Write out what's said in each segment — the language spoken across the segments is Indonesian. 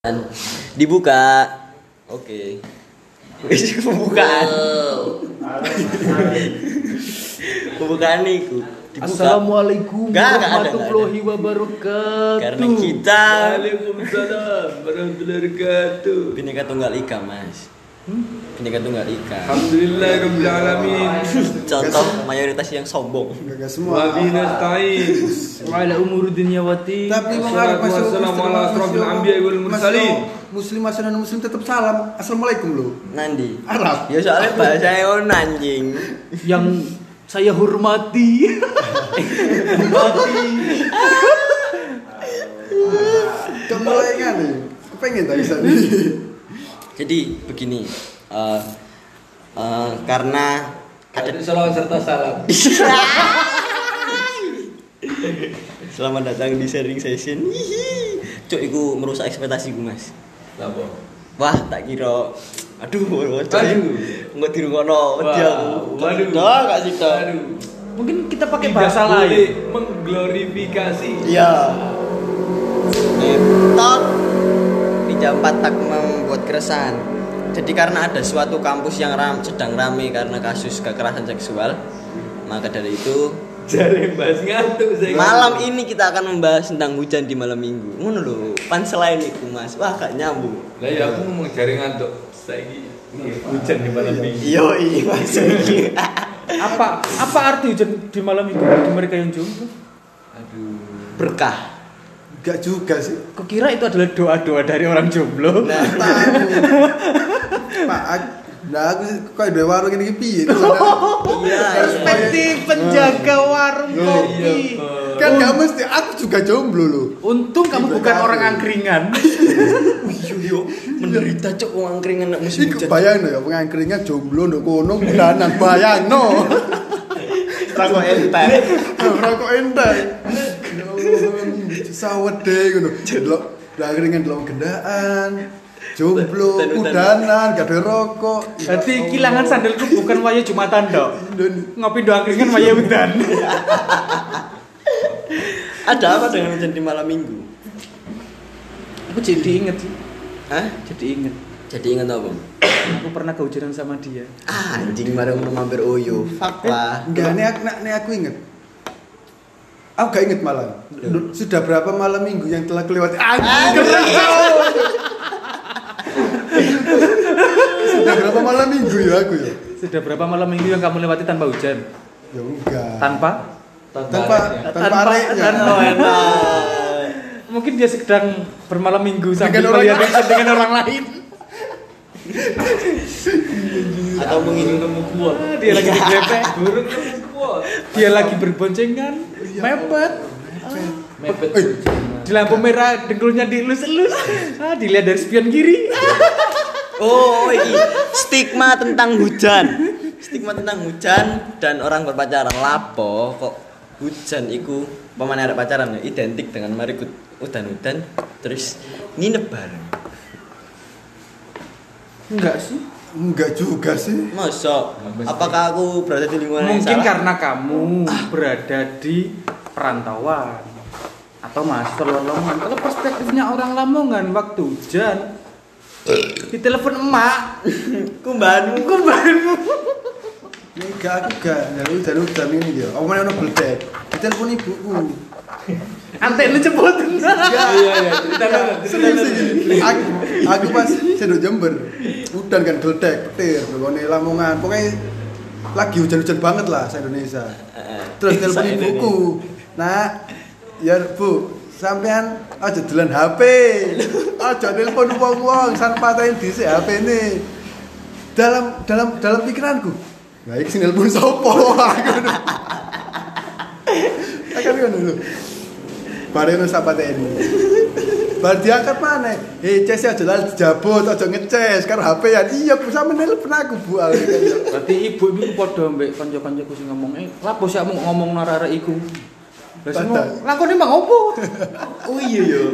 Dan dibuka. Oke. Wis pembukaan. pembukaan niku. Dibuka. Assalamualaikum warahmatullahi wabarakatuh. Karena kita Waalaikumsalam warahmatullahi wabarakatuh. Bineka Tunggal Ika, Mas. Bineka Tunggal Ika. Alhamdulillah rabbil alamin. Contoh mayoritas yang sombong. Gak Wa semua. bihi nasta'in. Wa ala umur dunyawati. Tapi Wassalatu mengarah masuk ala asrofil anbiya wal mursalin. Muslim masuk dan muslim tetap salam. Assalamualaikum lo. Nandi. Arab. Ya soalnya bahasa yang anjing. yang saya hormati. Kamu mulai kan nih. Kepengen tak bisa nih. Jadi begini. eh, eh, karena ada salawat serta salam. Selamat datang di sharing session. Hihi. Cuk, iku merusak ekspektasiku, Mas. Apa? Wah, tak kira. Aduh, waduh. Aduh. Enggak dirungono wedi aku. Waduh. Dah, gak sih. Aduh. Mungkin kita pakai Tidak bahasa lain. Mengglorifikasi. Iya. Ngetot. Di jam 4 tak membuat keresahan. Jadi karena ada suatu kampus yang ram, sedang rame karena kasus kekerasan seksual, maka dari itu Jare bahas ngantuk saya. malam ini kita akan membahas tentang hujan di malam minggu. Ngono lho, pan selain itu Mas. Wah, gak nyambung. Lah ya aku ngomong jare ngantuk. Saiki hujan di malam minggu. Yo, iya Mas. Apa apa arti hujan di malam itu bagi mereka yang jomblo? Aduh. Berkah. Gak juga sih. Kukira itu adalah doa-doa dari orang jomblo. Nah, Tahu. Pak, aku- nah aku kok dua warung ini piye? Itu iya. Perspektif penjaga warung Yo, kopi. Kan gak mesti aku juga jomblo loh. Untung kamu bukan orang angkringan. Yo yo, menderita cok uang keringan nak musim hujan. bayang ya pengangkringan jomblo ndok kono bulanan bayang no. Rokok entek. Rokok entek. Ya deh ngono. Delok angkringan delok gendaan. Jomblo, udanan, gak ada rokok. Ya Berarti kilangan sandalku bukan waya Jumatan dok. Ngopi do angkringan waya udan. Ada apa dengan hujan di malam minggu? Aku jadi inget sih. Hah? Jadi inget. Jadi ingat apa? Aku pernah kehujanan sama dia. Ah, anjing bareng mampir Oyo. Fuck lah. Enggak, ini aku, ini aku inget. Aku gak inget malam. Sudah berapa malam minggu yang telah kelewati? Tau. Sudah berapa malam minggu ya aku ya? Sudah berapa malam minggu yang kamu lewati tanpa hujan? Ya enggak. Tanpa? tanpa tanpa areknya. tanpa enak. Mungkin dia sedang bermalam minggu sambil Dengan orang melihat lain. dengan orang lain. Atau menghitung nemu kuat. Ah, Dia lagi digepek. Burung nemu kuat. Dia lagi berboncengan. Mepet. Mepet. Eh, Di lampu merah dengkulnya dielus-elus. Ah, dilihat dari spion kiri. Oh, ini stigma tentang hujan. Stigma tentang hujan dan orang berpacaran lapo kok hujan iku pemane ada pacaran ya identik dengan mari kut- udan-udan terus nginep bareng. Enggak sih. Enggak juga sih. Masa? Apakah aku berada di lingkungan yang Mungkin salah? karena kamu berada di perantauan atau luar Lamongan. Kalau perspektifnya orang Lamongan waktu hujan di telepon emak, kumbanmu. kumbanmu. Enggak, aku enggak. Ya hujan-hujan ini dia. Aku mana ono beledek. Ditelepon ibuku. Antek lu. Ya, Iya iya, cerita dulu. serius iki. Aku aku pas sedok Jember. Udan kan geledek, petir, ngene Lamongan. Pokoknya lagi hujan-hujan banget lah se Indonesia. Terus telepon ibuku. Nah, ya Bu, sampean aja dolan HP. Aja telepon wong-wong, san patahin dhisik HP ini. Dalam dalam dalam pikiranku. Nah, iki sing nelpon sapa? Akan kan dulu. Bareng nang sahabat ini. Bar diangkat mana? Hei, ces aja lali dijabut, aja ngeces karo HP ya. Iya, Bu, sampe nelpon aku, Bu. Berarti ibu ibu padha mbek kanca-kancaku sing ngomong, "Eh, lapo sih kamu ngomong arek iku?" Lah sing ngomong, lakone emang opo? Oh iya yo.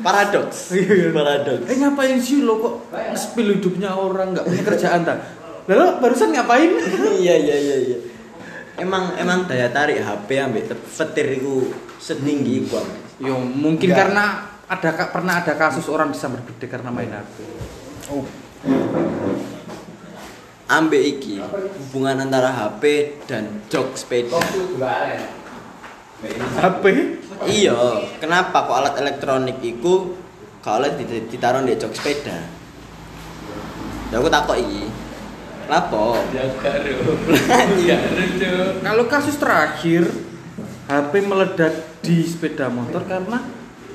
Paradoks. Iya. Paradoks. Eh ngapain sih lo kok spill hidupnya orang nggak punya kerjaan tak? Lalu barusan ngapain? iya iya iya iya. Emang emang daya tarik HP ambek petir iku setinggi iku Mas. Yo mungkin Enggak. karena ada pernah ada kasus orang disambar gede karena main HP. Oh, Ambek iki hubungan antara HP dan jok sepeda. HP? Iya, kenapa kok alat elektronik iku kalau dit- ditaruh di jok sepeda? Ya aku takut iki. Lapo? Ya karo. Ya. Kalau kasus terakhir HP meledak di sepeda motor karena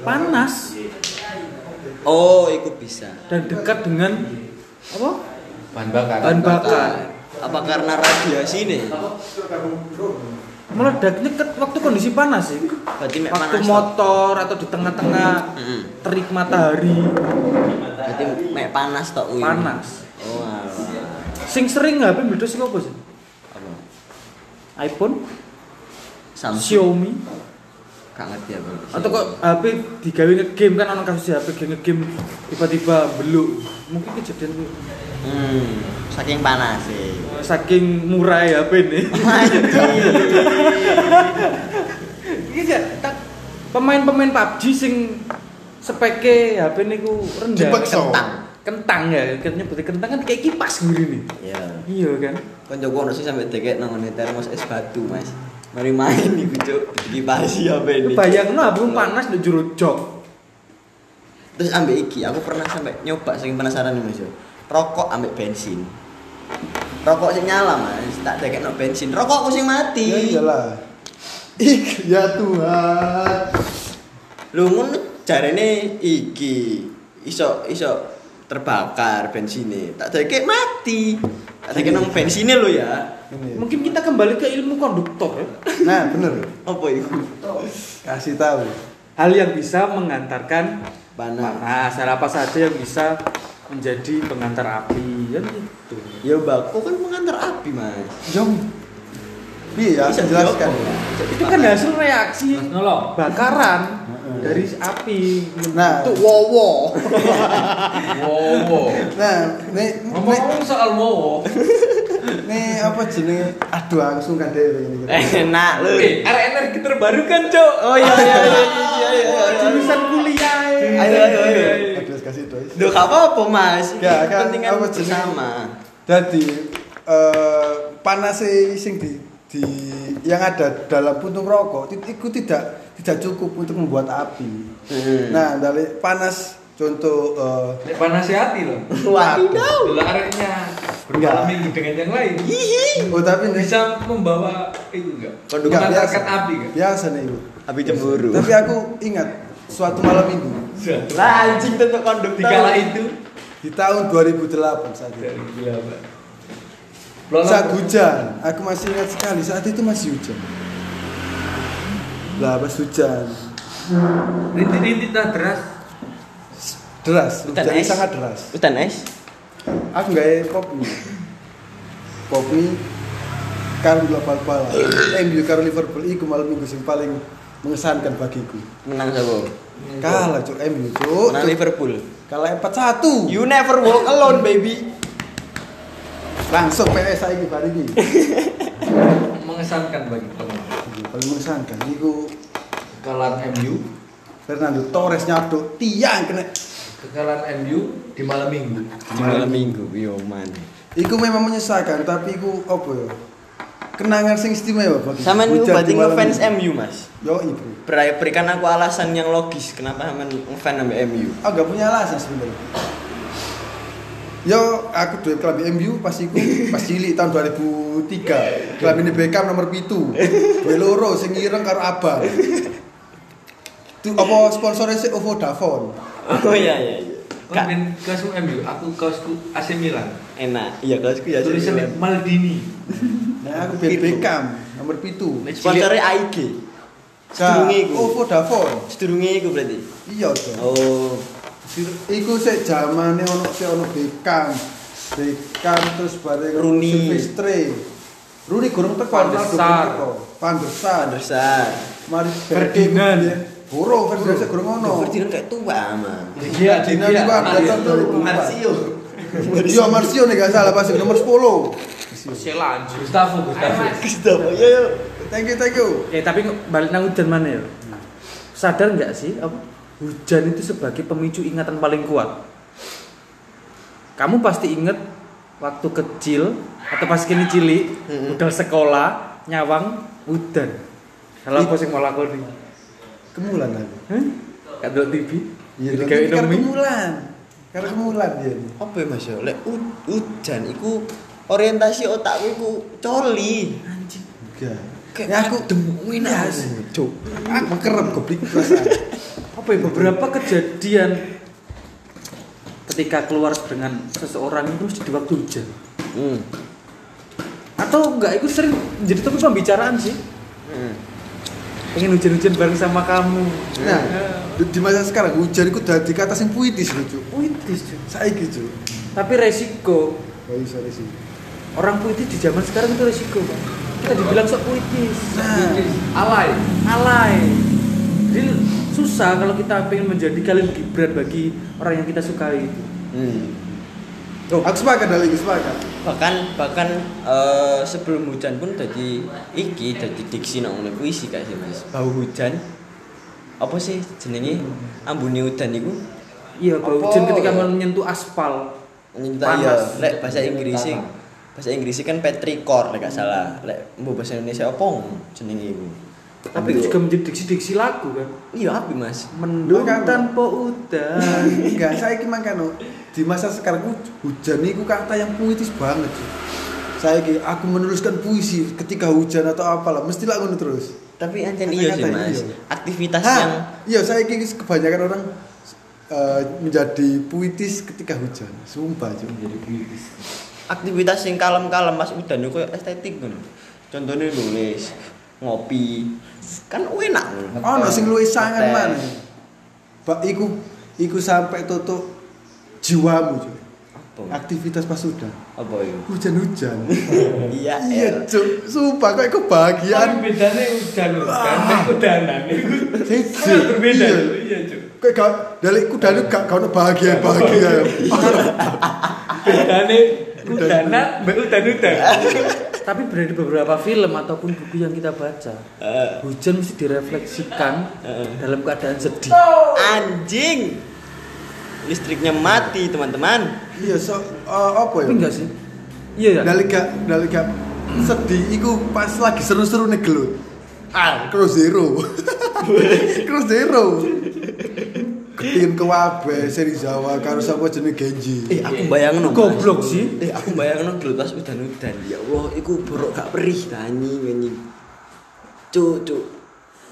panas Oh, iku bisa. dan dekat dengan apa? Bahan bakar. Bahan bakar. Apa karena radiasi nih? Meledaknya ke- waktu kondisi panas sih. Berarti mek Waktu panas. toh? motor atau di tengah-tengah terik matahari Berarti mek panas tok kuwi. panas. Sing sering HP meledos sing apa sih? Apa? iPhone, Samsung. Xiaomi, Gak ngerti aku. atau kok HP digawe ngegame kan orang kasus HP ngegame tiba-tiba beluk mungkin kejadian itu Hmm, saking panas sih. saking murah ya HP nih iya tak pemain-pemain PUBG sing speke HP niku rendah Dipaksa. Kentang ya kan nyebutnya kentang kan kayak kipas gini nih Ya. iya kan Kan Joko ono sih sampai deket nang ngene termos es batu, Mas. Mari main iku, Cuk. Dikipasi apa ini? bayang no abang panas di juru jok Terus ambek iki, aku pernah sampai nyoba saking penasaran nih, Mas. yo. Rokok ambek bensin. Rokok sing nyala, Mas. Tak dekekno bensin. Rokokku sing mati. ya iyalah. Ik, ya Tuhan. Lu ngono jarene iki iso iso terbakar bensinnya. Tak dekek mati. Tak nang bensinnya lo ya. Ini. mungkin kita kembali ke ilmu konduktor ya Nah, bener. Apa iku? Kasih tahu. hal yang bisa mengantarkan Panas. panas hal apa saja yang bisa menjadi pengantar api kan gitu Ya bako kan mengantar api, Mas. Jom. Iya, Bisa jelaskan. itu kan hasil reaksi bakaran. Dari api Nah. itu wowo Wow. Nah, nih, Ngomong soal wow. nih apa jenenge? Aduh, aku sungkan deh ini. Enak lu. Eh, ada energi terbarukan, Cok. Oh iya iya iya iya iya. jurusan kuliah eh. Ayo ayo ayo. Aduh, kasih dois. Duh, gak apa-apa, Mas. Gak, kan, apa jenenge? bersama. Jadi eh panas sing di, di yang ada dalam puntung rokok itu tidak tidak cukup untuk membuat api. Hmm. Nah dari panas contoh eh, uh, panas hati loh. Waduh. Larinya bermalam dengan yang lain. Hihi. Oh tapi bisa membawa itu enggak? Kondukan api enggak? Biasa nih itu Api cemburu. Tapi aku ingat suatu malam minggu. Lancing tentang tentu konduktor. Dikala itu di tahun 2008 saja. 2008. Saat hujan, aku masih ingat sekali saat itu masih hujan. Lah pas hujan, Rintik-rintik tak deras. deras, Hujan sangat deras. Hutan es. Aku nggak pop mie. Pop mie karo global bal MU karo Liverpool iku malam minggu sing paling mengesankan bagiku. Menang sapa? Kalah cuk MU cuk. Menang. Liverpool. Kalah 4-1. You never walk alone, baby. Langsung PS saiki bar iki. Mengesankan bagi teman. Iya, paling mengesankan iku Kekalahan MU, Fernando Torres nyaduk tiang kena. kekalahan MU di malam minggu. Malam minggu, yo man. Iku memang menyesalkan tapi iku apa ya? Kenangan sing istimewa bagi. Sama nih Hujan berarti di ngefans. MU, Mas. Yo ibu. Ber- Berikan aku alasan yang logis kenapa Haman ngefans sama MU. Aku gak punya alasan sebenarnya. Yo, aku duwe klub MU pas iku pas cilik tahun 2003. Klub ini Beckham nomor 7. Duwe loro sing ireng karo abang. Itu apa sponsornya sih OVO Davon. Oh iya iya iya. Kau Kak, main kaosku MU, aku kaosku AC Milan. enak. Iya kelasku ya. Tulisannya Maldini. Nah, aku ben Itu. Beckham nomor 7. Sponsornya AIG. Ka Sedurunge iku. OVO Davon. Sedurunge iku berarti. Iya. Oh. Iku sik zamane ono sik ono Beckham. Beckham terus bareng Rooney. Silvestre. Rooney gurung teko Van der Ronaldo Sar. teko. Van der Sar. Besar. Mari Ferdinand. Boro Ferdinand sik gurung ono. Ferdinand kayak tua, man. Dia, Ferdinand iku angkatan 2004. Marcio. Iya Marcio nih gak salah pasti nomor 10. Sheila anjir. Gustavo, Gustavo. Gustavo, yo yo. Thank you, thank you. Ya tapi balik nang hujan mana ya? Sadar nggak sih apa hujan itu sebagai pemicu ingatan paling kuat. Kamu pasti inget waktu kecil atau pas kini cilik, Mm-mm. udah sekolah, nyawang, udan. Kalau apa sih mau lakoni? Kemulan aku. Hah? Gak delok TV? Iya, kayak kemulan. Karena kemulan dia. Apa ya Mas ya? Lek hujan iku orientasi otakku iku coli. Anjing. Enggak. Kayak Ya aku demuin Ya, aku. Cuk. Aku kerem goblok perasaan. apa ya beberapa kejadian ketika keluar dengan seseorang itu di waktu hujan Hmm. atau enggak itu sering jadi topik pembicaraan sih Hmm. pengen hujan-hujan bareng sama kamu Nah, di, di masa sekarang hujan itu dadi kata sing puitis lho, Cuk. puitis. Saiki, Cuk. tapi resiko Oh, iya, orang puitis di zaman sekarang itu resiko Pak. kita dibilang sok puitis Nah, Alay. alay jadi susah kalau kita pengen menjadi kalian gibran bagi orang yang kita sukai itu. Hmm. oh, aku sepakat dari sepakat. bahkan bahkan eh, sebelum hujan pun jadi iki jadi diksi nang ngene puisi gak sih Mas. Bau hujan. Apa sih jenenge? Ambune hujan iku iya bau Apa? hujan ketika menyentuh aspal. Nyinta Panas. ya lek bahasa Inggris sih bahasa Inggris kan petrikor lek gak salah. Lek bahasa Indonesia apa jenenge iku tapi itu juga menjadi diksi-diksi lagu kan iya api Mas mendung Makanya. tanpa udan Enggak, saiki mangkano di masa sekarang ku, hujan itu kata yang puitis banget, Cuk. Saiki aku menuliskan puisi ketika hujan atau apalah, mesti lah ngono terus. tapi Kata-kata iya sih iya. Mas aktivitas Hah, yang iya saya kira kebanyakan orang eh, menjadi puitis ketika hujan. Sumpah, Cuk. Jadi puitis. aktivitas yang kalem-kalem Mas udan itu estetik kan contohnya nulis ngopi kan enak. Ono sing luwih sangen man. Bak iku iku sampai tutup jiwamu cuy aktivitas pas sudah apa itu? Hujan-hujan. Iya iya. Cuy sumpah kok iku bagian tapi bedanya hujan ah. hujan dan kudanan itu berbeda iya. Cuy kok gak dari kudanan gak kau bahagia bahagia bedanya udanan, mbak udan-udan. tapi dari beberapa film ataupun buku yang kita baca Eh, hujan mesti direfleksikan dalam keadaan sedih anjing listriknya mati teman-teman Iya, so eh, apa ya? enggak sih iya ya dari gak sedih iku pas lagi seru-seru nih gelut. Ah, cross zero. cross zero. Ketin ke wabe seri Jawa karo sapa jenenge Genji. eh aku bayangin goblok sih eh aku bayangin dulu pas udan-udan ya Allah iku buruk gak perih tani ini cuk cuk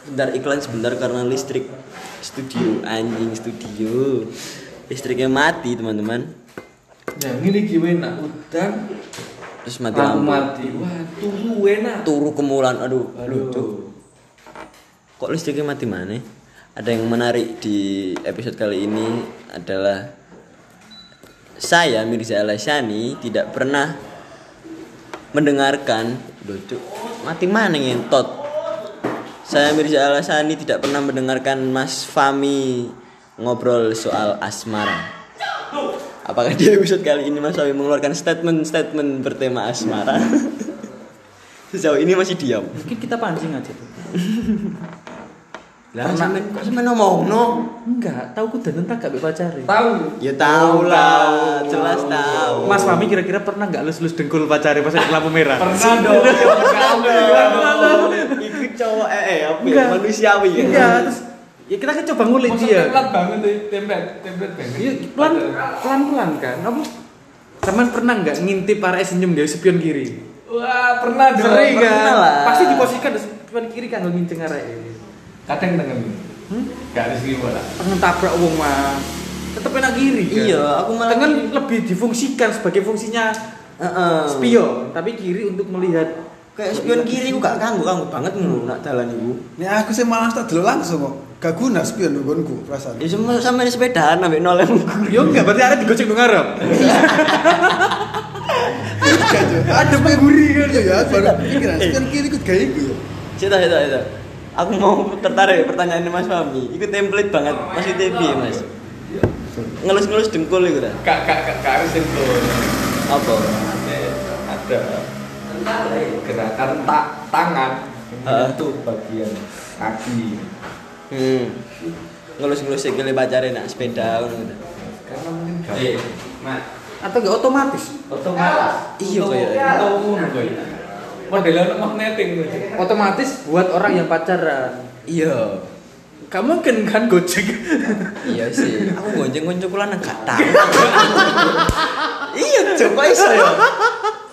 bentar iklan sebentar karena listrik studio anjing studio listriknya mati teman-teman Nah, ini gimana? Udan, terus mati lampu lampu mati. Wah, tunggu enak. turu kemulan aduh Aduh. lucu kok listriknya mati mana ada yang menarik di episode kali ini adalah saya Mirza Alasyani tidak pernah mendengarkan lucu mati mana ngentot? Saya Mirza Alasyani tidak pernah mendengarkan Mas Fami ngobrol soal asmara. Apakah di episode kali ini Mas Fami mengeluarkan statement-statement bertema asmara? Sejauh ini masih diam. Mungkin kita pancing aja tuh lah sampean kok sampean ngomong no enggak tahu ku dan entah gak pacarin Tahu. ya tahu lah jelas tahu Mas Fami kira-kira pernah nggak lus-lus dengkul pacari pas ada lampu merah? Pernah dong. Pernah dong. itu cowok eh eh apa ya manusiawi ya Iya, terus ya kita kan coba ngulik dia. template banget tuh, template, template banget. Iya, pelan pelan pelan kan. Apa? Teman pernah nggak ngintip para senyum dari spion kiri? Wah, pernah dong. Sering kan? pernah lah. Pasti diposisikan di spion kiri kan nginceng arek. Kadang tengen. Hmm? Gak ada segi bola. Pengen tabrak wong mah. Tetep enak kiri kan. Iya, aku malah Tangan kiri. lebih difungsikan sebagai fungsinya Heeh. spion, tapi kiri untuk melihat kayak spion kiri ku gak kanggo kanggo banget ngono nak dalan iku Nek aku sih malah tak delok langsung kok. Gak guna spion nggonku perasaan. ya sama sampe sepedaan ambek nolem Yo enggak berarti ada digocek nang ngarep. Ada pengguri kan ya, baru pikiran spion kiri ikut gaya iku ya. Cita cita cita. Aku mau tertarik pertanyaan Mas Fami. Iku template banget. Mas itu piye, Mas? Ngelus-ngelus dengkul iku ta? Kak, kak, kak, kak harus itu. Apa? Ada gerakan tak tangan itu bagian kaki. Hmm. ngelus-ngelus sikile pacare nak sepeda ngono gitu. Karena mungkin mak Atau enggak otomatis? otomatis. Iya, kayak. Ngono kayak. Modelnya magneting. Otomatis buat orang yang pacaran. Iya. Gak mungkin kan gojek. Iya sih, aku gonceng koncoku lanang gak tahu. iya, coba iso ya.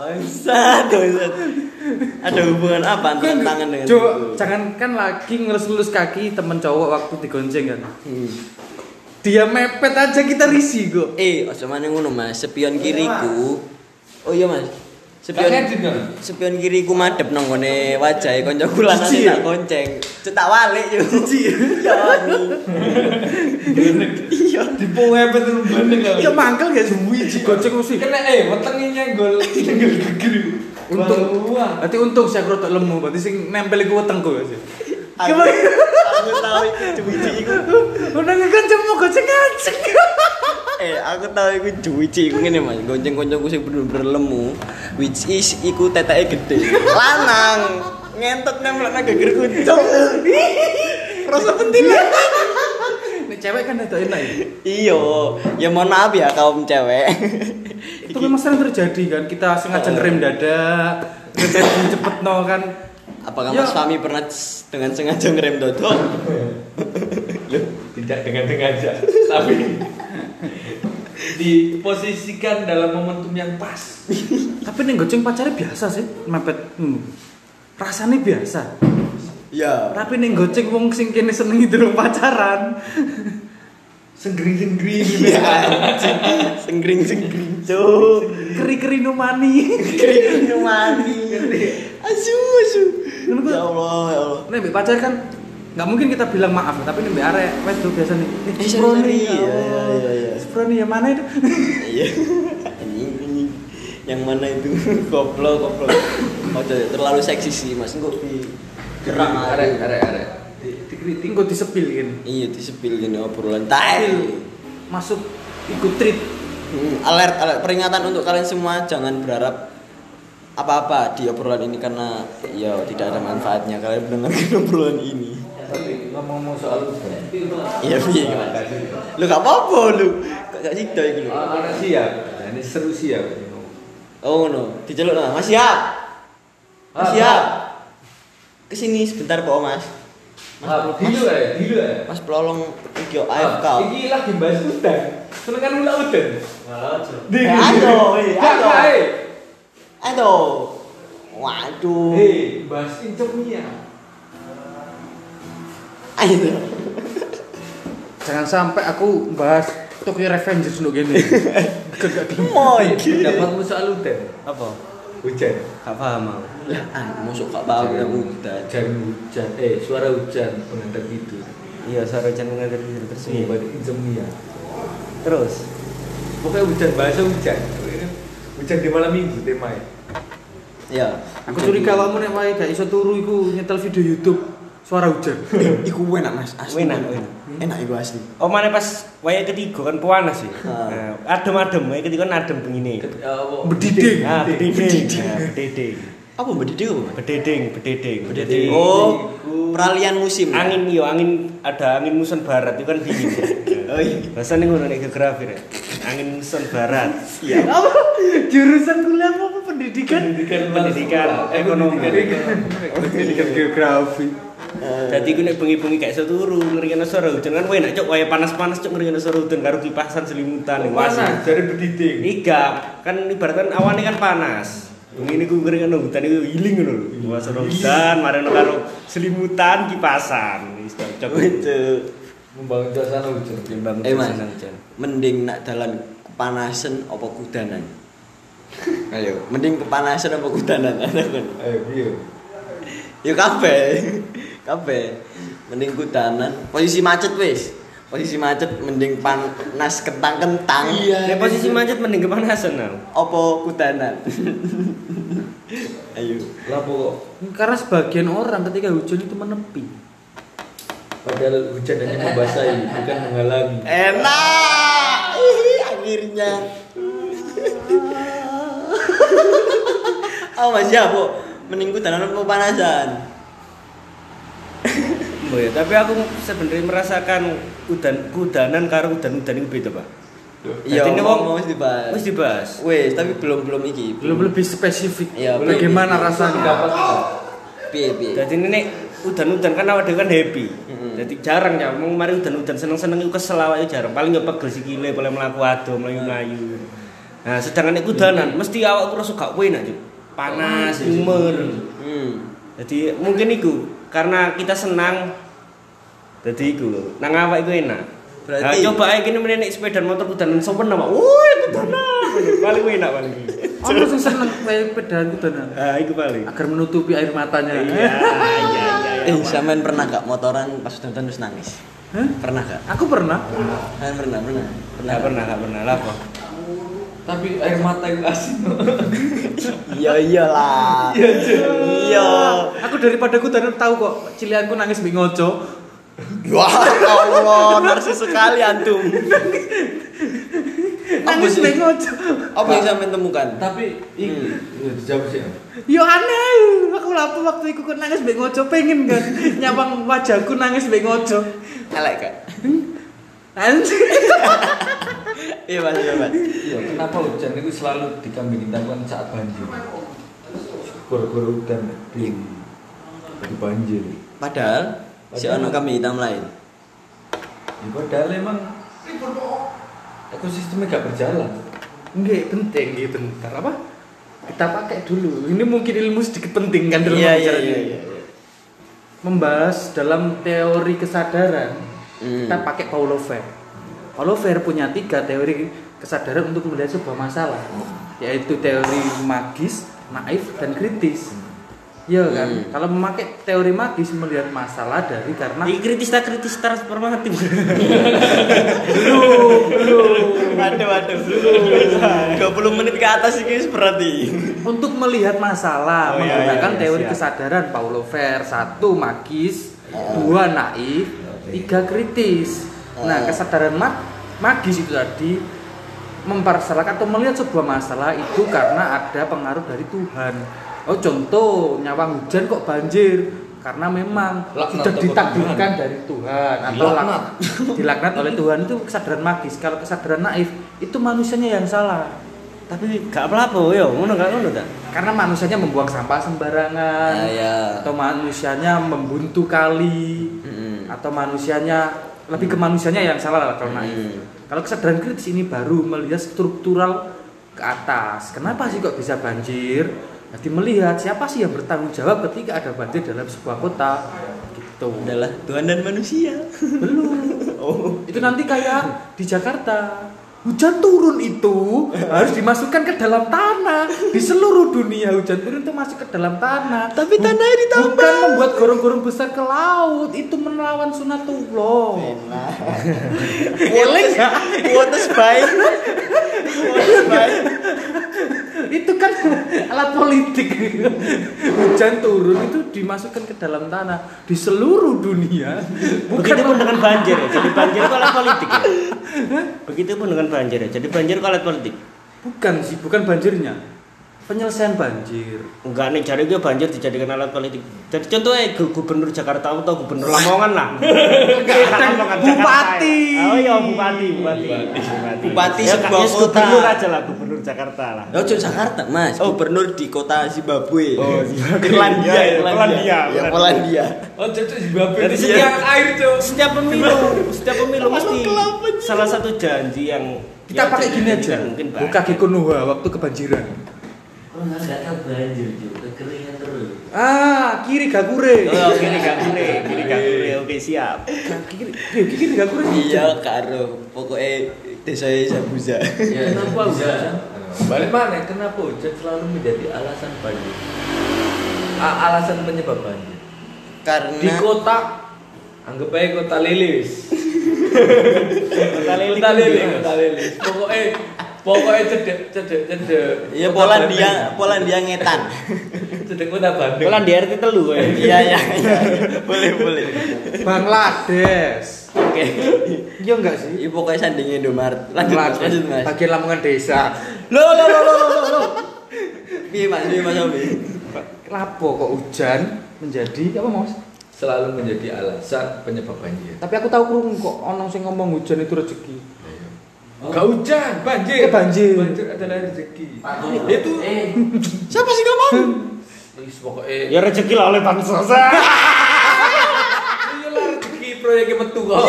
Bangsat, bangsat. Ada hubungan apa antara tangan dengan tubuh? jangan kan lagi ngelus-ngelus kaki temen cowok waktu digonceng kan. Hmm. Dia mepet aja kita risih kok. Eh, ojo maneh ngono Mas, spion kiriku. Oh iya Mas. Kan kan? spion kiriku madhep nang ngone wajahe kancaku Cici ya? tak gonceng. Cetak walik yo. Cici. Iya. Iya. Dipoe betul bener Ya mangkel gak suwi ji goceng mesti. Kena eh wetenge nyenggol nyenggol geger. Untung, berarti untung saya kerotok lemu, berarti sing nempel iku wetengku ya sih. Aku, tahu cuwici iku. Udah ngekan cemu goceng ngaceng. Eh, aku tahu iku cuwici iku ngene Mas. Gonceng koncoku sing bener-bener lemu, which is iku teteke gede. Lanang. Ngentot nang geger kucuk. Rasa penting Nek cewek kan itu enak ya. Iya, ya mohon maaf ya kaum cewek. Itu memang sering terjadi kan, kita sengaja ngerem dada, ngerem cepet no kan. Apakah Ya. Mas Fami pernah dengan sengaja ngerem dodol? Loh, tidak dengan sengaja, tapi diposisikan dalam momentum yang pas. Tapi nih goceng pacarnya biasa sih, mepet. Hmm. Rasanya biasa. Ya. Tapi nih goceng wong sing kene seneng durung pacaran. Senggring-senggring Iya. anjing. Senggring senggring cuk. Keri-keri numani. Kering mati. Asu asu. Ku. Ya Allah ya Allah. Nih pacar kan nggak mungkin kita bilang maaf, tapi nih mbek arek wedok biasa nih. Eh, Eh, Sproni, ya iya, Allah. iya, iya. Sproni yang mana itu? Iya. Anjing anjing. Yang mana itu? Goblok goblok. Oh, terlalu seksi sih Mas. Engko di gerang Arek, arek, arek. Dikritik kok disepil kan. Iya disepil gini obrolan tai. Masuk ikut treat. Hmm, alert, alert peringatan untuk kalian semua jangan berharap apa-apa di obrolan ini karena ya tidak ada manfaatnya kalian mendengarkan obrolan ini. Tapi ngomong-ngomong soal uban. Iya piye Mas? Lu gak apa-apa lu. Kok gak sida lu. Ah, Anak siap. Nah, ini seru siap. Oh no, diceluk nah. Mas siap. Mas Ah, siap. Ke sini sebentar Pak Mas. Ah, dulu ya, dulu ya. Mas pelolong iki yo Ah, AFK. Iki lagi bahas udan. Seneng kan ulah udan. Eh, ayo, eh, ayo. Ayo. Ayo. Waduh. Hei, bahas insomnia. Ayo. Jangan sampai aku bahas Tokyo Revengers untuk gini. Moy. Pendapatmu soal udan? Apa? Hujan. Gak paham aku. Lah, ah, masuk gak paham udah. Hujan, hujan. Eh, suara hujan pengantar tidur. Iya, suara hujan mengalir di terus. Iya, berarti insomnia. Terus. Pokoknya hujan, bahasa hujan. Hujan di malam minggu temanya. Ya. Aku curiga kamu nek wae gak iso turu iku nyetel video YouTube suara hujan. Iku enak Mas, asli. Enak, enak. Enak iku asli. Oh mana pas waya ketiga kan panas sih. Nah, adem-adem waya ketiga kan adem begini. Bediding. Nah, bededing. Nah, bededing. Apa bediding apa? Bededing, bededing. Jadi Bediding. Oh, peralihan musim. ya? angin iyo angin ada angin muson barat itu kan dingin. Oh iya. Bahasanya ngono nek geografi rek. Angin muson barat. Iya. Apa? Jurusan kuliah apa pendidikan? Pendidikan, Pendidikan, ekonomi. Pendidikan geografi. Dadi ku nek bengi-bengi gak iso turu ngringene suara hujan kan enak cok waya panas-panas cok ngringene suara hujan karo kipasan selimutan ning Panas, dari bediding. Iga, kan ibaratkan awane kan panas. Bengi niku ngringene hutan iku healing ngono lho. Wah suara hujan mareno karo selimutan kipasan. Wis cocok. Itu. Membangun suasana hujan. Timbang Eh Mas, suasana hujan. mending nak dalan kepanasan apa kudanan? Ayo, mending kepanasan apa kudanan? Ada kan? Ayo, iya. Ya kabeh. Kabeh. Mending kudanan. Posisi macet wis. Posisi macet mending panas kentang-kentang. Iya. Nek posisi macet mending kepanasan nah. Apa kudanan? Ayo. Lah pokok. Karena sebagian orang ketika hujan itu menepi. Padahal hujan hanya membasahi, bukan menghalangi. Enak. Akhirnya. Oh Mas ya, Bu. Mending kudanan apa panasan? Oh ya, tapi aku sebenarnya merasakan udan kudanan karo udan-udan itu beda, Pak. Iya, Jadi ini wong- mau wis dibahas. Wis dibahas. Wes, tapi belum belum iki. Belum lebih spesifik. Iya, Bagaimana rasanya? Dapat Piye piye. Jadi ini udan-udan kan awak dhewe kan happy. Jadi jarang ya, mau mari udan-udan seneng-seneng itu kesel awake jarang. Paling ya pegel sikile, boleh mlaku ado, mlayu-mlayu. Nah, sedangkan nek kudanan mesti awakku rasa gak enak. Panas, umer. Hmm. Jadi mungkin itu karena kita senang jadi itu nang awak itu enak. Berarti- Nah, coba aja gini menenek sepeda motor kudanan sopan nama. Woi kudanan. paling enak paling. Aku sing seneng kayak pedahan kudanan. Ah, itu paling. Agar menutupi air matanya. Iya, iya, iya, iya. Eh, sampean pernah gak motoran pas nonton terus nangis? Hah? Pernah gak? Aku pernah. Kan pernah, pernah. Pernah. Pernah, nggak pernah lah kok. Tapi air mata itu asin. Iya iyalah. Iya. Aku daripada kudanan tahu kok cilianku nangis mbek ngojo. Wah, Allah, narsis sekali antum. Nangis mbek ngojo. Apa yang sampean temukan? tapi ini ya dijawab sih. Yo aneh, aku lapo waktu iku kok nangis mbek ngojo pengen kan nyawang wajahku nangis mbek ngojo. Elek gak? Anjir. Iya, Mas, iya, Mas. Iya, kenapa hujan itu selalu dikambing hitamkan saat banjir? Gara-gara hujan di di banjir. Padahal si ono kami hitam lain. Ya, padahal emang ekosistemnya gak berjalan. Enggak penting gitu bentar apa? Kita pakai dulu. Ini mungkin ilmu sedikit penting kan dalam Iya, iya, iya, ini. iya. Membahas dalam teori kesadaran. Hmm. Kita pakai Paulo Freire. Paulo Freire punya tiga teori kesadaran untuk melihat sebuah masalah, yaitu teori magis, naif, dan kritis. Iya kan? Hmm. Kalau memakai teori magis melihat masalah dari karena Ini kritis tak kritis transformatif. Waduh, waduh. 20 menit ke atas ini berarti. untuk melihat masalah Oh, iya, menggunakan iya, iya, teori siap. kesadaran Paulo Freire satu magis dua naif tiga kritis. Nah Oh. kesadaran mag- magis itu tadi mempersalahkan atau melihat sebuah masalah itu karena ada pengaruh dari Tuhan. Oh contoh nyawang hujan kok banjir? Karena memang Laknat sudah ditakdirkan dari Tuhan. Atau Dilaknat. lak- dilaknat oleh Tuhan itu kesadaran magis. Kalau kesadaran naif itu manusianya yang salah Tapi gak apa-apa yo, ngono gak ngono ta? karena manusianya membuang sampah sembarangan Ah, ya. atau manusianya membuntu kali Mm-mm. atau manusianya lebih ke manusianya yang salah lah kalau naif Hmm. kalau kesadaran kritis ini baru melihat struktural ke atas kenapa sih kok bisa banjir jadi melihat siapa sih yang bertanggung jawab ketika ada banjir dalam sebuah kota gitu Adalah Tuhan dan manusia. belum Oh. itu nanti kayak di Jakarta hujan turun itu harus dimasukkan ke dalam tanah di seluruh dunia hujan turun itu masuk ke dalam tanah Tapi tanahnya ditambah. bukan membuat gorong-gorong besar ke laut itu melawan sunatullah Eling nggak? What is baik? Itu kan alat politik hujan turun itu dimasukkan ke dalam tanah di seluruh dunia Begitupun dengan banjir ya. Jadi banjir itu alat politik ya. Begitupun dengan banjir ya. Jadi banjir itu alat politik. bukan sih bukan banjirnya penyelesaian banjir Enggak nih, jadi gue banjir dijadikan alat politik. Jadi contohnya gu- gubernur Jakarta atau gubernur Lamongan lah. Lamongan, Bupati. Jakarta ya. Oh iya bupati, bupati. Bupati, Bupati ya, sebuah ya, kota. Gubernur aja lah, gubernur Jakarta lah. Oh, Jakarta, Mas. Oh. Gubernur di kota Zimbabwe. Oh, Irlandia, Ya, Irlandia. Ya, Polandia. Oh, cocok Zimbabwe. Jadi Jadi setiap- air, Cok. Setiap pemilu, setiap pemilu mesti salah satu janji yang kita ya, pakai gini aja mungkin buka. Konoha waktu kebanjiran Nggak tahu banjir juga kekeringan terus. ah kiri gakure Oh, kiri gakure, kiri gakure. Oke, siap. kiri kiri kiri gakure Iya, karo. Pokoknya desa Zabuza. Ya, Kenapa hujan? Balik mana? Kenapa hujan selalu menjadi alasan banjir? A- alasan penyebab banjir. Karena Di kota anggap aja kota lilis. Kota Lili. Kota lilis, kota lilis. Pokoknya pokoknya cedek cedek cedek. Iya Polandia. Polandia ngetan. Cedek kota Bandung. Kalian di RT telu ya. Iya, iya, iya. Boleh, boleh. Bangladesh Oke. iya enggak sih Iya pokoknya sandingnya Indomaret. Lanjut Mas, lanjut Mas. bagian Lamongan desa Lo lo lo lo lo lo. Piye Mas, piye Mas Obi? lapo kok hujan menjadi apa mas selalu menjadi alasan penyebab banjir. Tapi aku tahu krungu kok ono sing ngomong hujan itu rezeki. Gak hujan, banjir. Eh, banjir. Banjir adalah rezeki. Itu Siapa sih wis pokoknya Ya rezeki lah oleh bansos. iya lah rezeki proyeknya metu kok.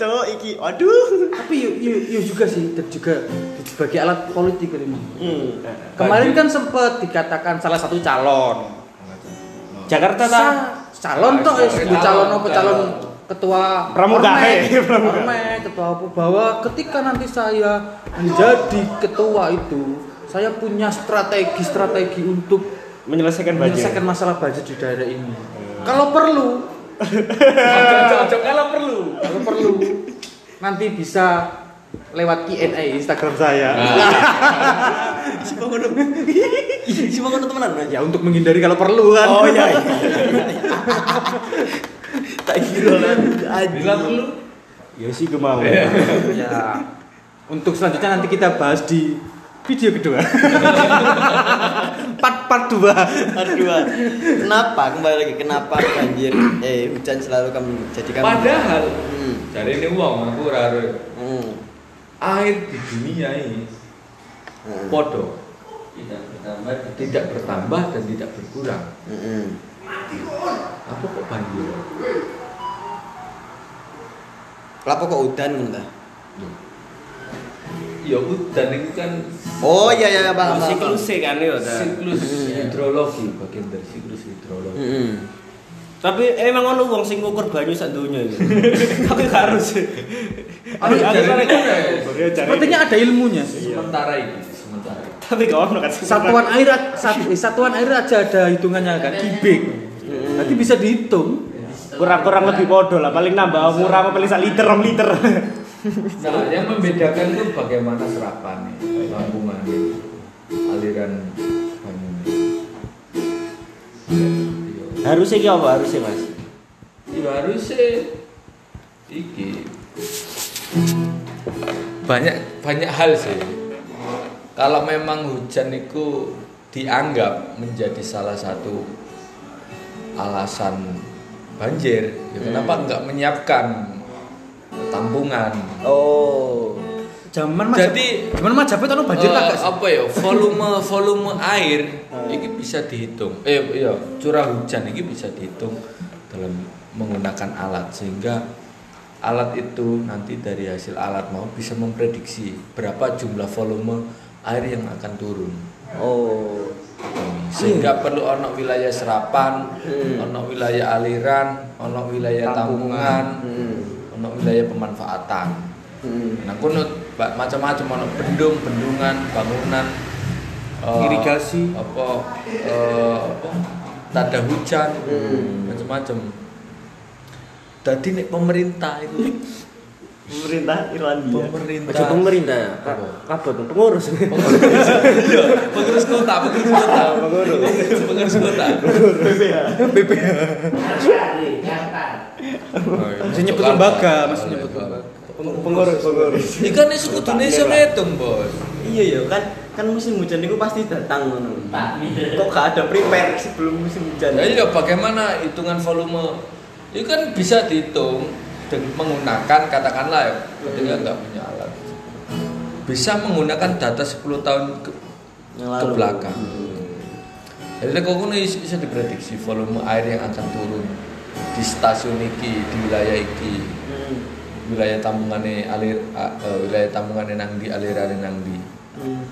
Cowok iki, waduh. Tapi yo yo, yo juga sih dan juga sebagai alat politik ini. Hmm. Kemarin kan sempat dikatakan salah satu calon. Jakarta ta. Sa- calon toh eh, Calon, calon apa calon calon. Ketua. Ormek, Ormek, ketua apa bahwa ketika nanti saya menjadi ketua itu saya punya strategi-strategi untuk Menyelesaikan menyelesaikan masalah banjir di daerah ini. Kalau perlu, kalau perlu. kalau perlu nanti bisa lewat Q&A Instagram saya. Si bangun Si bangun temenan aja. Ya untuk menghindari kalau perlu kan. Oh iya. iya. Tak kira lah. Bila perlu Ya sih gue mau. ya. Untuk selanjutnya nanti kita bahas di video kedua. part part 2. Kedua, kenapa kembali lagi kenapa banjir eh hujan selalu kamu jadikan padahal hmm. dari ini uang aku raro hmm. air di dunia ini Hmm. podo tidak bertambah tidak bertambah dan tidak berkurang Hmm. Apa kok banjir Kenapa kok udan entah? ya udan itu kan Oh iya iya paham. paham, Siklus kan ya. ta. siklus hidrologi bagian dari siklus hidrologi Hmm. Tapi emang ono wong sing ngukur banyu sak donya iki. Tapi gak harus. Ada Ada ya? Iya. Sepertinya ada ilmunya. sementara ini. Tapi gak ono kan. Satuan air sat- eh, satuan air aja ada hitungannya kan kubik. Nanti bisa dihitung. kurang-kurang lebih podo lah paling nambah murah apa paling sak liter 2 liter. Nah, yang membedakan itu bagaimana serapan nih, lampungan aliran. Harusnya ki apa harusnya Mas? Ya harusnya iki banyak banyak hal sih. Kalau memang hujan itu dianggap menjadi salah satu alasan banjir, ya kenapa nggak menyiapkan tampungan? Oh. Zaman Jadi- zaman Majapahit anu banjir sih? apa ya volume volume air ini bisa dihitung eh iya curah hujan ini bisa dihitung dalam menggunakan alat sehingga alat itu nanti dari hasil alat mau bisa memprediksi berapa jumlah volume air yang akan turun Oh. sehingga perlu ono wilayah serapan Hmm. ono wilayah aliran ono wilayah tampungan Hmm. ono wilayah pemanfaatan Hmm. Nah, kuno ba- macam-macam ono bendung, bendungan, bangunan, eh, Irigasi. apa, eh, apa, tanda hujan, Hmm. macam-macam. Tadi nih pemerintah itu, Pemerintah Irlandia. pemerintah, pemerintah ya. Apa? Apa tuh? Pengurus. Iya, pengurus kota, pengurus kota, pengurus kota. Oh, iya, Masih nyebut lembaga, masih nyebut iya. lembaga. Pengurus, pengurus. Ikan ini suku Indonesia ngitung bos. Iya ya kan kan musim hujan itu pasti datang ngono. Kok gak ada prepare sebelum musim hujan? Ya iya bagaimana hitungan volume itu kan bisa dihitung menggunakan katakanlah ya ketika nggak punya alat bisa menggunakan data 10 tahun ke, ke belakang. Hmm. Jadi kok ini bisa diprediksi volume air yang akan turun di stasiun iki, di wilayah iki, Hmm. wilayah tambungane alir eh, wilayah tambungane nang di alirane nang di Hmm.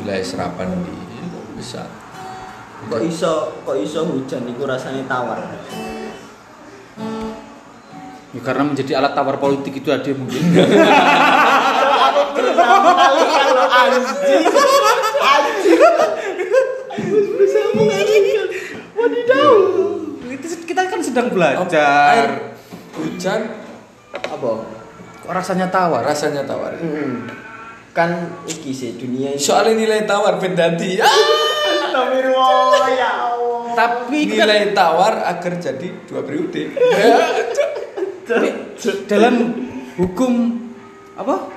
wilayah serapan di kok bisa. Kok iso kok iso hujan iku rasanya tawar. Ya, karena menjadi alat tawar politik itu ada mungkin. Kita kan sedang belajar. Hujan Apa? Kok rasanya tawar? rasanya tawar. Hmm. Kan iki sih dunia ini. Soalnya nilai tawar pendati. Ah! Astagfirullah ya Allah. Tapi kan nilai tawar agar jadi dua periode. tapi dalam hukum apa?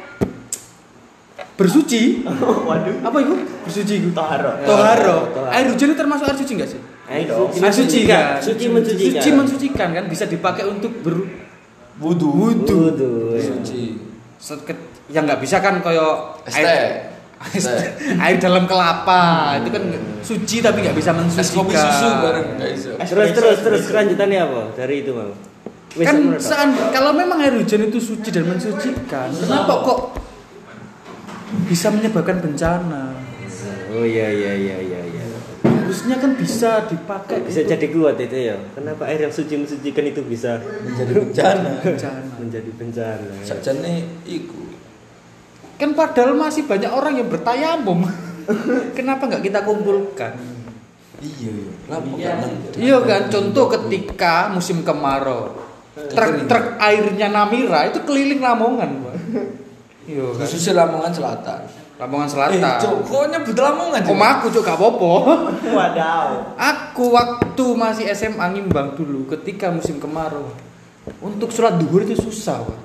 Bersuci. Waduh. Apa itu? Bersuci itu. Toharo. Toharo. Air hujan itu termasuk air suci enggak sih? Air suci Air suci kan? Suci mensucikan. Suci mensucikan kan bisa dipakai untuk ber Wudu. wudu. Wudu. ya. Suci. Seket- yang nggak bisa kan koyo air, air, air dalam kelapa itu kan suci tapi nggak bisa Es kopi mensucikan. susu bareng nggak bisa. Terus terus terus kelanjutannya apa dari itu mau? Kan sean- kalau memang air hujan itu suci dan mensucikan, kenapa kok bisa menyebabkan bencana? Oh iya iya iya iya iya. Harusnya kan bisa dipakai Bisa untuk jadi kuat itu ya. Kenapa air yang suci mensucikan itu bisa Menjadi bencana. bencana. menjadi bencana? Sajane iku. Kan padahal masih banyak orang yang bertayamum. Kenapa nggak kita kumpulkan? Iya, iya. Kan. Iya kan, contoh ketika musim kemarau, truk-truk airnya Namira itu keliling Lamongan, Pak. Iya kan. Khususnya Lamongan Selatan. Lamongan Eh, Selatan. Cok, kok nyebut Lamongan? Om aku cok gak apa-apa. Wadaw. Aku waktu masih SMA ngimbang dulu ketika musim kemarau. Untuk sholat duhur itu susah, Pak.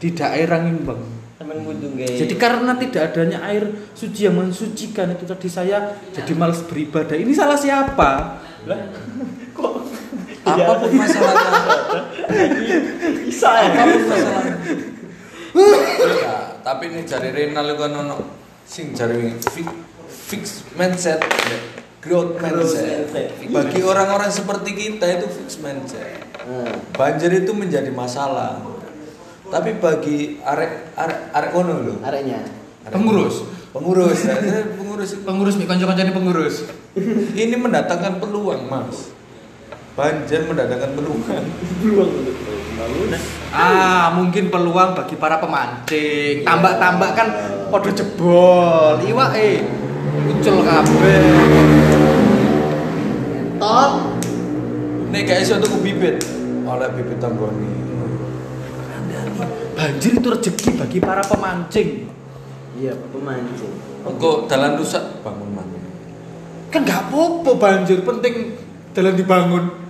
Di daerah ngimbang. Temen. Jadi karena tidak adanya air suci yang mensucikan itu tadi saya jadi malas beribadah. Ini salah siapa? Apa pun masalahnya. bisa ya. Apa pun masalahnya. Ya, tapi ini jari Renal itu kan ono sing jari fix, fix mindset, ya. growth mindset. Bagi orang-orang seperti kita itu fix mindset. Banjir itu menjadi masalah. Tapi bagi arek arek arek kono lho. Areknya. Arek- Pengurus. Pengurus. pengurus Pengurus nih kanca-kancane pengurus. ini mendatangkan peluang, Mas. Banjir mendatangkan peluang. Peluang untuk pembangunan. Ah, mungkin peluang bagi para pemancing. Tambak-tambak kan podo jebol. Iwak eh muncul kabeh. Top. Nek gak iso tuku bibit oleh bibit tanggoni. Banjir itu rezeki bagi para pemancing. Iya, pemancing. Kok dalan rusak bangun mana? Kan nggak apa-apa banjir, penting dalam dibangun.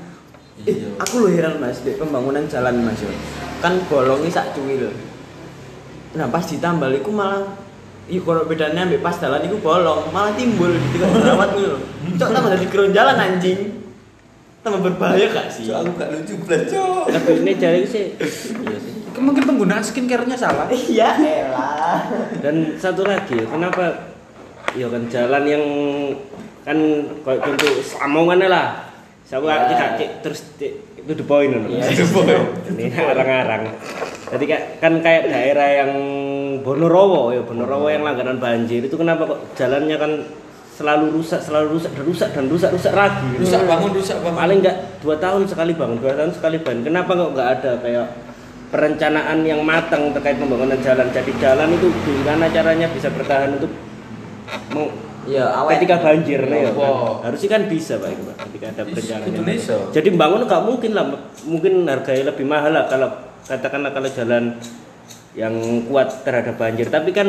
Eh, aku lo heran mas, di pembangunan jalan mas yo. Kan bolongnya sak cuwi lho. Nah pas ditambal iku malah Iya kalau bedanya ambek pas jalan iku bolong, malah timbul di tiga jerawat nih lho. Cok tambah dari keron jalan anjing. Tambah berbahaya gak sih? Cok aku gak lucu belas cok. Tapi ini jari sih. Iya sih. Mungkin penggunaan skincare-nya salah. Iya elah. Dan satu lagi, kenapa ya kan jalan yang kan kayak contoh Samongan lah. Sama Ya. tidak cek terus cek, itu the point loh. Iya. Ini arang-arang. Jadi kan kayak daerah yang Bonorowo ya Bonorowo yang langganan banjir itu kenapa kok jalannya kan selalu rusak selalu rusak dan rusak dan rusak rusak lagi Rusak bangun, rusak bangun. paling nggak dua tahun sekali bangun dua tahun sekali bangun kenapa kok nggak ada kayak perencanaan yang matang terkait pembangunan jalan jadi jalan itu gimana caranya bisa bertahan untuk Iya, awet. ketika banjir nih ya kan? harusnya kan bisa pak itu, Pak, ketika ada Indonesia. matang. jadi bangun nggak mungkin lah mungkin harganya lebih mahal lah kalau katakanlah kalau jalan yang kuat terhadap banjir tapi kan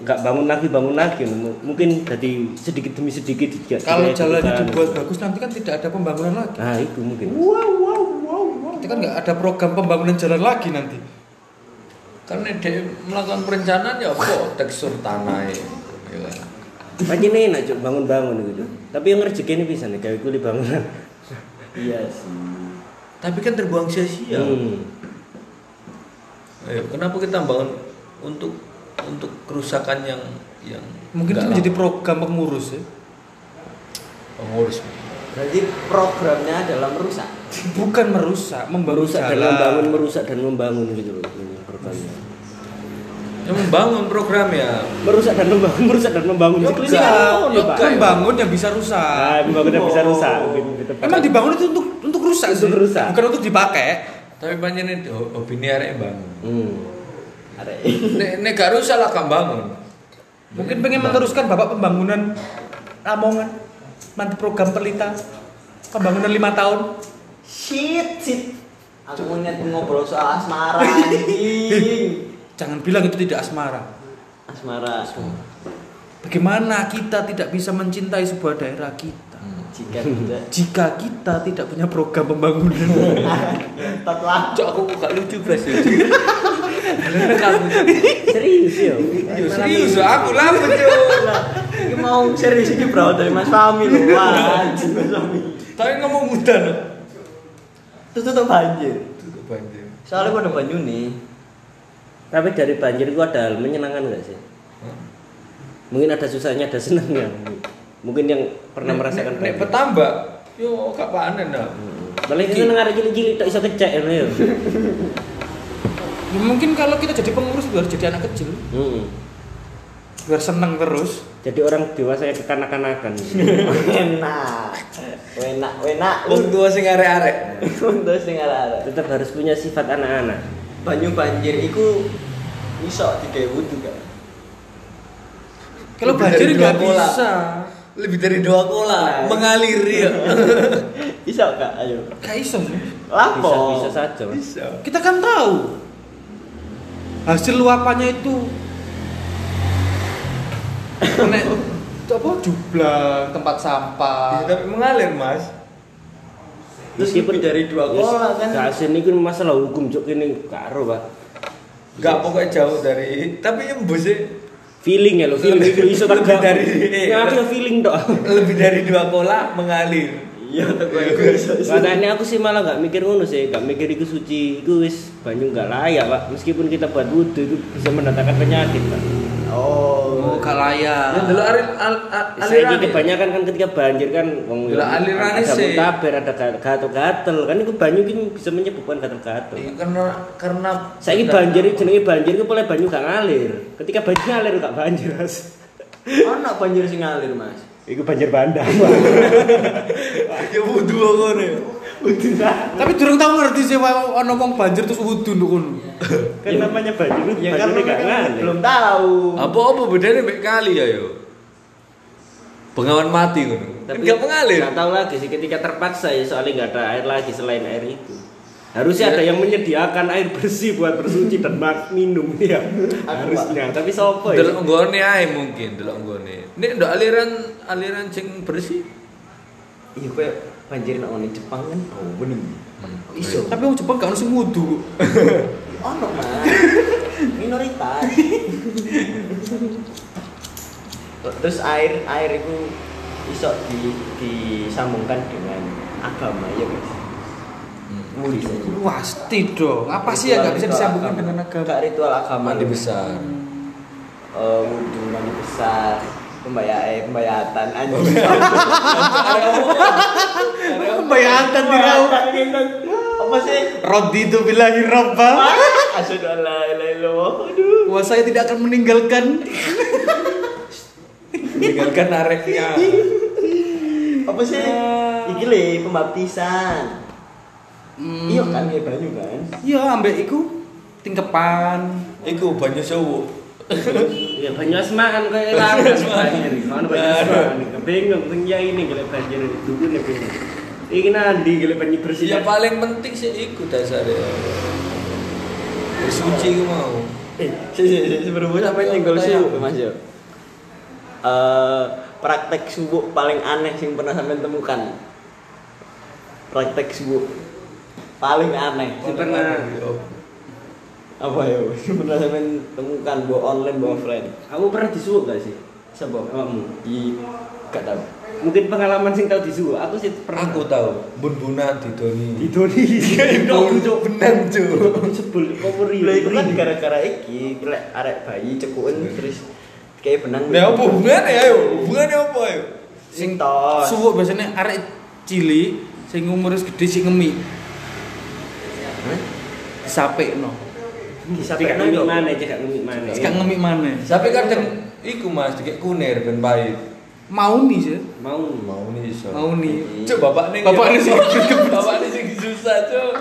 nggak bangun lagi bangun lagi mungkin jadi sedikit demi sedikit Kalau jalannya dipertahankan. dibuat bagus nanti kan tidak ada pembangunan lagi. nah itu mungkin Nanti kan nggak ada program pembangunan jalan lagi nanti. Karena dia melakukan perencanaan ya apa tekstur tanah ya. Pancen enak cuk bangun-bangun gitu. Tapi yang rezeki ini bisa nih gawe kuli bangunan. Iya sih. Tapi kan terbuang sia-sia. Hmm. Ayo, kenapa kita bangun untuk untuk kerusakan yang yang Mungkin itu menjadi program pengurus ya. pengurus. Berarti programnya adalah merusak. Bukan merusak, membangun Merusak dan jalan. membangun, merusak dan membangun gitu loh ini programnya. Yang membangun program ya. Merusak dan membangun, merusak dan membangun. Yoga, Siklusnya kan. Membangun yang bisa rusak. Nah, membangun yang bisa rusak gitu. gitu. Emang dibangun itu untuk untuk rusak Untuk sih. rusak. Bukan untuk dipakai. Tapi banyak nih hobi ini arek bangun. Hmm. Arek. Nek nek gak rusak lah kan bangun. Mungkin pengen meneruskan Bapak pembangunan Lamongan. Nanti program pelita pembangunan lima tahun. Shit, shit. Aku mau niat ngobrol soal asmara anjing. Jangan bilang itu tidak asmara. Asmara. Bagaimana kita tidak bisa mencintai sebuah daerah kita Jika tidak. jika kita tidak punya program pembangunan? Tot lah. Cok aku kok gak lucu belas ya. Serius ya. Yo serius aku lah cok. Ini mau serius ini bro dari Mas Fahmi loh. Mas Fahmi. Tapi ngomong hutan. Terus tutup banjir. Itu banjir. Soalnya gua ada banyu nih. Tapi dari banjir itu ada hal menyenangkan nggak sih? Mungkin ada susahnya, ada senangnya. Mungkin yang pernah merasakan nek, nek banjir. petambak, yo gak panen dah. Paling itu nang arek cilik-cilik tak iso kecek ngono ya. Ya, mungkin kalau kita jadi pengurus juga harus jadi anak kecil Heeh. biar seneng terus Jadi orang dewasa yang kekanak-kanakan. Enak. Enak, enak. Wong tua sing arek-arek. Untuk sing arek-arek. Tetap harus punya sifat anak-anak. Banyu banjir iku iso digawe wudu kan. kalau Lebih banjir dari nggak bisa Lebih dari dua kola, mengalir ya. Iso Kak? Ayo. gak iso sih Lapo? Bisa bisa saja. Bisa. kita kan tahu hasil luapannya itu nek itu apa jublang tempat sampah Ya, tapi mengalir, Mas. Lebih dari dua kola kan. Gak ini masalah hukum cok ini karo pak. Gak pokoknya jauh dari tapi embus sih Feeling ya lo, feeling itu iso Lebih dari- Ya aku feeling dok. lebih dari dua kola mengalir. Iya. Katanya aku sih malah gak mikir ngono sih, gak mikir itu suci, itu wis banyu gak layak pak. Meskipun kita buat wudhu itu bisa mendatangkan penyakit pak. Oh. oh gak layak Ya dulu alir al, al, Saya aliran. kebanyakan kan ketika banjir kan wong Lah, alirannya ada sih. mutaber, ada ga- gatel-gatel kan itu banyu ini bisa menyebabkan gatel-gatel. Iya, karena karena Saya ini banjir jenenge banjir itu boleh banyu gak ngalir. Ketika banjir ngalir gak banjir mas. Ono banjir sing ngalir, Mas. Iku banjir bandang. ya wudu ngono ya. Tapi durung tahu ngerti sih wae ono wong banjir terus wudu nduk kono kan namanya banjir itu Ya kan belum tahu. Apa-apa bedanya mbek kali ya yo. Bengawan mati ngono. Kan gak mengalir. Gak tahu lagi sih ketika terpaksa ya soalnya nggak ada air lagi selain air itu. Harusnya ada yang menyediakan air bersih buat bersuci dan mak minum ya. Harusnya. Tapi sopo ya? Delok nggone ae mungkin, delok nggone. Nek ndok aliran aliran sing bersih. Iya kayak banjir nang ngene Jepang kan. Oh, bening. Iso. tapi wong Jepang gak ono sing wudu Ono, Mas. Minoritas. Terus air air itu iso di disambungkan dengan agama ya, Mas. Muli saja. pasti dong apa sih yang gak bisa disambungkan agama. dengan agama Gak ritual agama Mandi besar. Eh, wudhu mandi besar pembayaan eh, pembayatan anjing. Bayangkan dirau apa sih? Rodi itu bilahi robba asyhadu an la ilaha illallah aduh. Wah saya tidak akan meninggalkan. Meninggalkan areknya. apa sih? Iki le pembaptisan. Iya kan ya banyu kan? Iya ambek iku tingkepan. Iku banyu sewu. Ya banyu asmaan kayak langas banjir. Banyu asmaan? Bingung sing ya ini gile banjir dukun ya bingung. Iki nanti gile banyu bersih. Ya paling penting sih iku dasarnya. Bersuci ku mau. eh si si si sebelum sampai nyenggol subuh mas yo Eh, praktek subuh paling aneh yang pernah sampai temukan praktek subuh paling aneh Sing pernah apa ya pernah sampai temukan bawa online bawa offline Kamu pernah disuwuk gak sih? Siapa? Awakmu. Di gak tahu. Mungkin pengalaman sing tau disuwuk. Aku sih pernah. Aku tahu, bun-bunan di Doni. Doni. Cuk, benang cuk. Sebel kok meri. Lah itu kan gara-gara iki lek arek bayi cekuken terus kayak benang. Nah, apa hubungannya ayo? Hubungannya apa ayo? Sing tos. suwuk biasanya arek cilik sing umur wis gede sing ngemi disapekno Cek ngemik mana, cek ngemik mana. Cek ngemi mana Tapi kadang iku Mas, dikek kunir ben pahit. mau nih sih Mau. Mau nih iso. mau nih Cuk, bapak nih. Bapak nih sing- bapak nih sing susah, Cuk.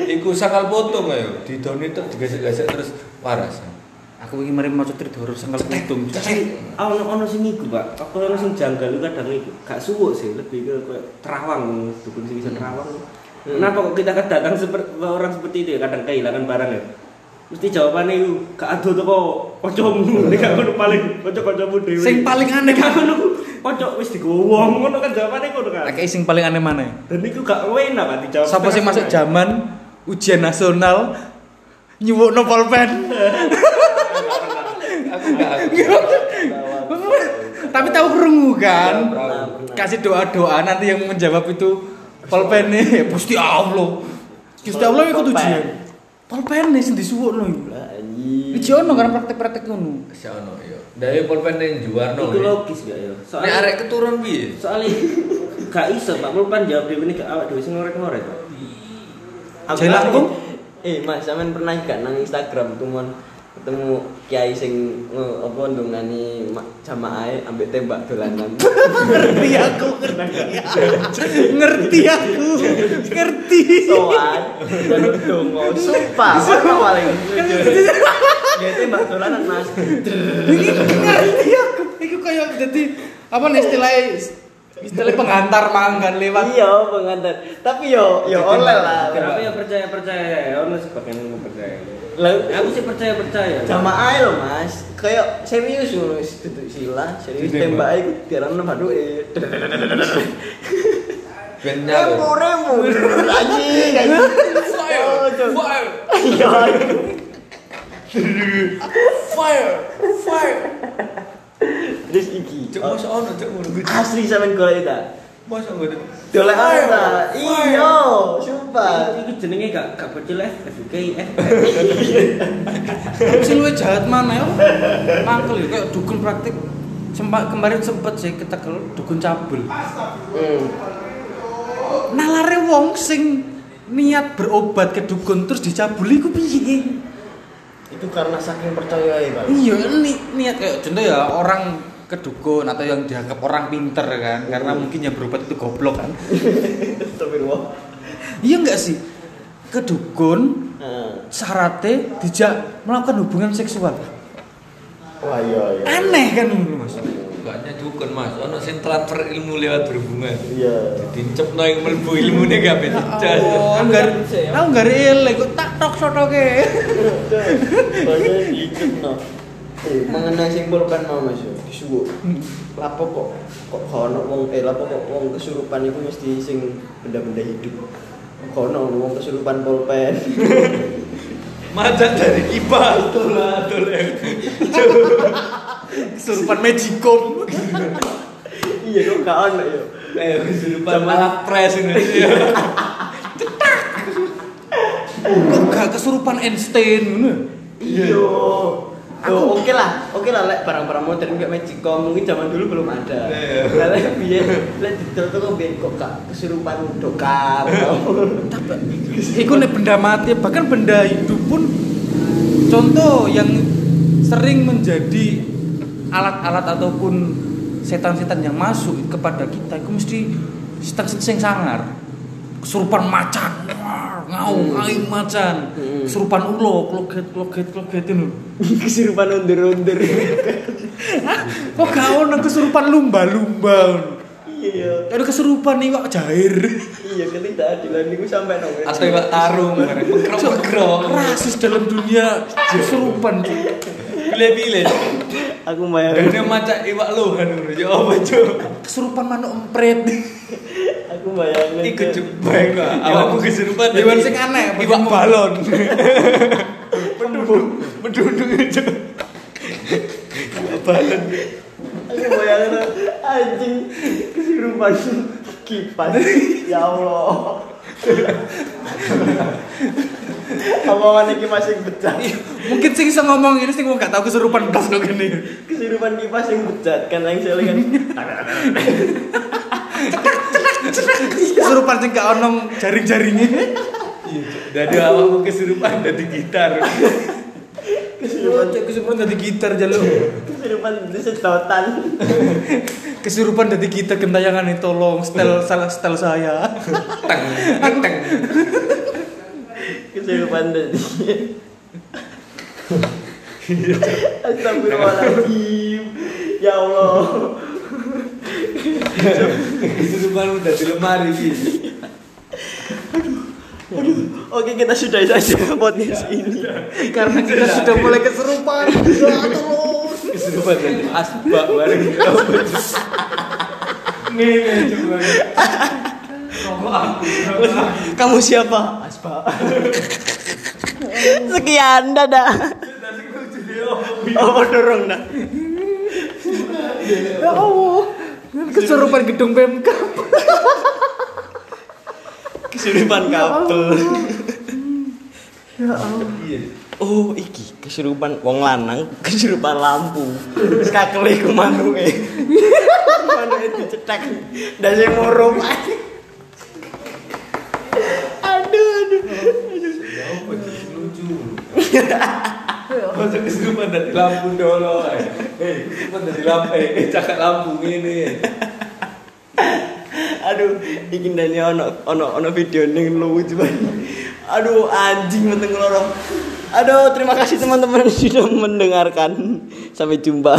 Iku sakal potong ayo, di Doni tuh digesek-gesek terus waras. aku ingin mari mau cerita horor sangkal putung Tapi ono ono sing iku, Pak. Aku ono sing janggal kadang iku. Gak suwuk sih, lebih ke kayak terawang, dukun sing bisa terawang. Kenapa kok kita datang seperti orang seperti itu ya kadang kehilangan barang ya? Mesti jawabannya itu gak ada tuh kok kocokmu, gak ngono paling kocok-kocokmu dewe. Sing paling aneh, gak ngono kocok wis digowong ngono kan jawabannya ngono kan. Kayak sing paling aneh mana? Dan itu gak enak Pak dijawab. Siapa sih masuk zaman ujian nasional nyuwuk pulpen? Aku. Tapi tahu kerungu kan? Kasih doa-doa nanti yang menjawab itu pulpen nih, Gusti Allah. Gusti Allah ikut ujian. Pulpen nih sing disuwukno iki. Lah, anjing. Iki ono kan praktek-praktek ngono. Siono yo. Dari pulpen yang juarno. Itu logis gak ya? Nek Soalnya arek keturun piye? soalnya gak iso Pak Mulpan jawab dhewe ini ke awak dhewe sing ngorek-ngorek. Pak. Aku Jalan aku- Kung? Eh, Mas, sampean pernah gak nang Instagram tuh mon ketemu kiai sing apa ndongani ma- jamaah ambek tembak dolanan. Ngerti aku, ngerti. aku. Ngerti. Soan dan dongo. Sumpah, ono paling. Ya tembak dolanan, Mas. ngerti aku. Iku kayak jadi apa nih istilahnya istilah pengantar manggan lewat Iya, pengantar. Tapi yo yo oleh lah. Kenapa ya percaya percaya? Ono sebagian yang percaya. Lah, Aku sih percaya percaya. jamaah lo mas kayak serius wis duduk sila serius tembak iku diarani baduke Ben remu remu anjing anjing Fire! Fire! iya Fire! Fire! terus iki Cuk masa ono cuk ngono kuwi. asli sampean golek ta Masa ngono. dolek ta iya sumpah. Iki jenenge gak gak bocil sing luwih jahat mana ya mangkel ya kayak dukun praktik. Sempat kemarin sempet sih ketekel dukun cabul. Hmm. nalare wong sing niat berobat ke dukun terus dicabuli ku piye? Itu karena saking percaya ya pak? Iya ni, niat kayak contoh ya orang ke dukun atau yang dianggap orang pinter kan? Karena mungkin yang berobat itu goblok kan? Iya enggak sih? Ke dukun Nah. syaratnya dijak melakukan hubungan seksual. Wah iya iya. Aneh kan mas? Gaknya dukun Mas, ono sing transfer ilmu lewat berhubungan. iya. Dicepno yang mlebu ilmune gak ben jas. Oh, enggak, aku enggak rela kok tak tok sotoke. Banyak dikit no. Eh, mengenai simbol kan mau mas yo, disuwuk. Lapo kok kok kono wong eh lapo kok wong kesurupan itu mesti sing benda-benda hidup. Kono wong kesurupan pulpen. Macet dari kipas tuh lah, tuh lah. Kesurupan magicom. iya kok gak ono yo. Eh, kesurupan malah pres ini. Kok gak kesurupan Einstein ngono. Iya. Oh, oke lah, oke lah, lek barang-barang modern kayak Magicom mungkin zaman dulu belum ada. Iya. Lah lek biyen lek didol kok biyen kok gak kesurupan dokar. Iku nek benda mati bahkan benda hidup pun contoh yang sering menjadi alat-alat ataupun setan-setan yang masuk kepada kita itu mesti setan-setan sing sangar. Kesurupan macan, wah, ngaung, aing macan. Hmm. Kesurupan ulo, kloget, kloget, kloget itu. kesurupan undur-undur. Kok gak ono kesurupan lumba-lumba? Iya. Ada kesurupan iwak jair. Iya, ketidakadilan itu sampai nongol. Atau iwak tarung, pengkrok-pengkrok. Rasis dalam dunia kesurupan. Cuk. Bile-bile. Aku bayangin, Ini macam iwak lohan ya apa cuk? Kesurupan manuk empret. aku bayangin. Iku cuk baik kok. Awakmu kesurupan. Hewan sing aneh, Iwak balon. Menduduk, menduduk itu. Balon. Aku bayangin anjing kesurupan kipas. Ya Allah. Omongan iki masih bejat. Mungkin sing iso ngomong ini sing gak tau kesurupan blas kok gini. Kesurupan kipas yang bejat kan yang saya kan. Kesurupan sing gak ono jaring-jaringnya. Dari awakmu kesurupan dari gitar. Kesurupan Kesurupan dari gitar jaluk. kesurupan di sedotan. Kesurupan dari gitar gentayangan itu tolong setel salah setel saya. Teng, teng, teng. Kesurupan dari. Astagfirullahaladzim. Ya Allah. Kesurupan udah di lemari gitu. Oke kita sudahi saja podcast ini. Karena kita sudah mulai tolong. Kesurupan dari asbak bareng. Ngene. Kamu siapa? Aspa. Sekian dadah. Oh, dorong dah. Ya Allah. Kesurupan gedung Pemkab. Kesurupan kabel. Ya Allah. Oh, iki kesurupan wong lanang, kesurupan lampu. Skakele ku manuke. Manuke dicetek. Dase murum. Aduh, aduh. Apa sih lucu? Masa kesurupan dari lampu dolo. Eh, kesurupan dari lampu. Eh, cakap lampu ini. Aduh, iki ndane ono ono ono video ning lucu banget. Aduh, anjing meteng lorong. Aduh, terima kasih teman-teman sudah mendengarkan. Sampai jumpa.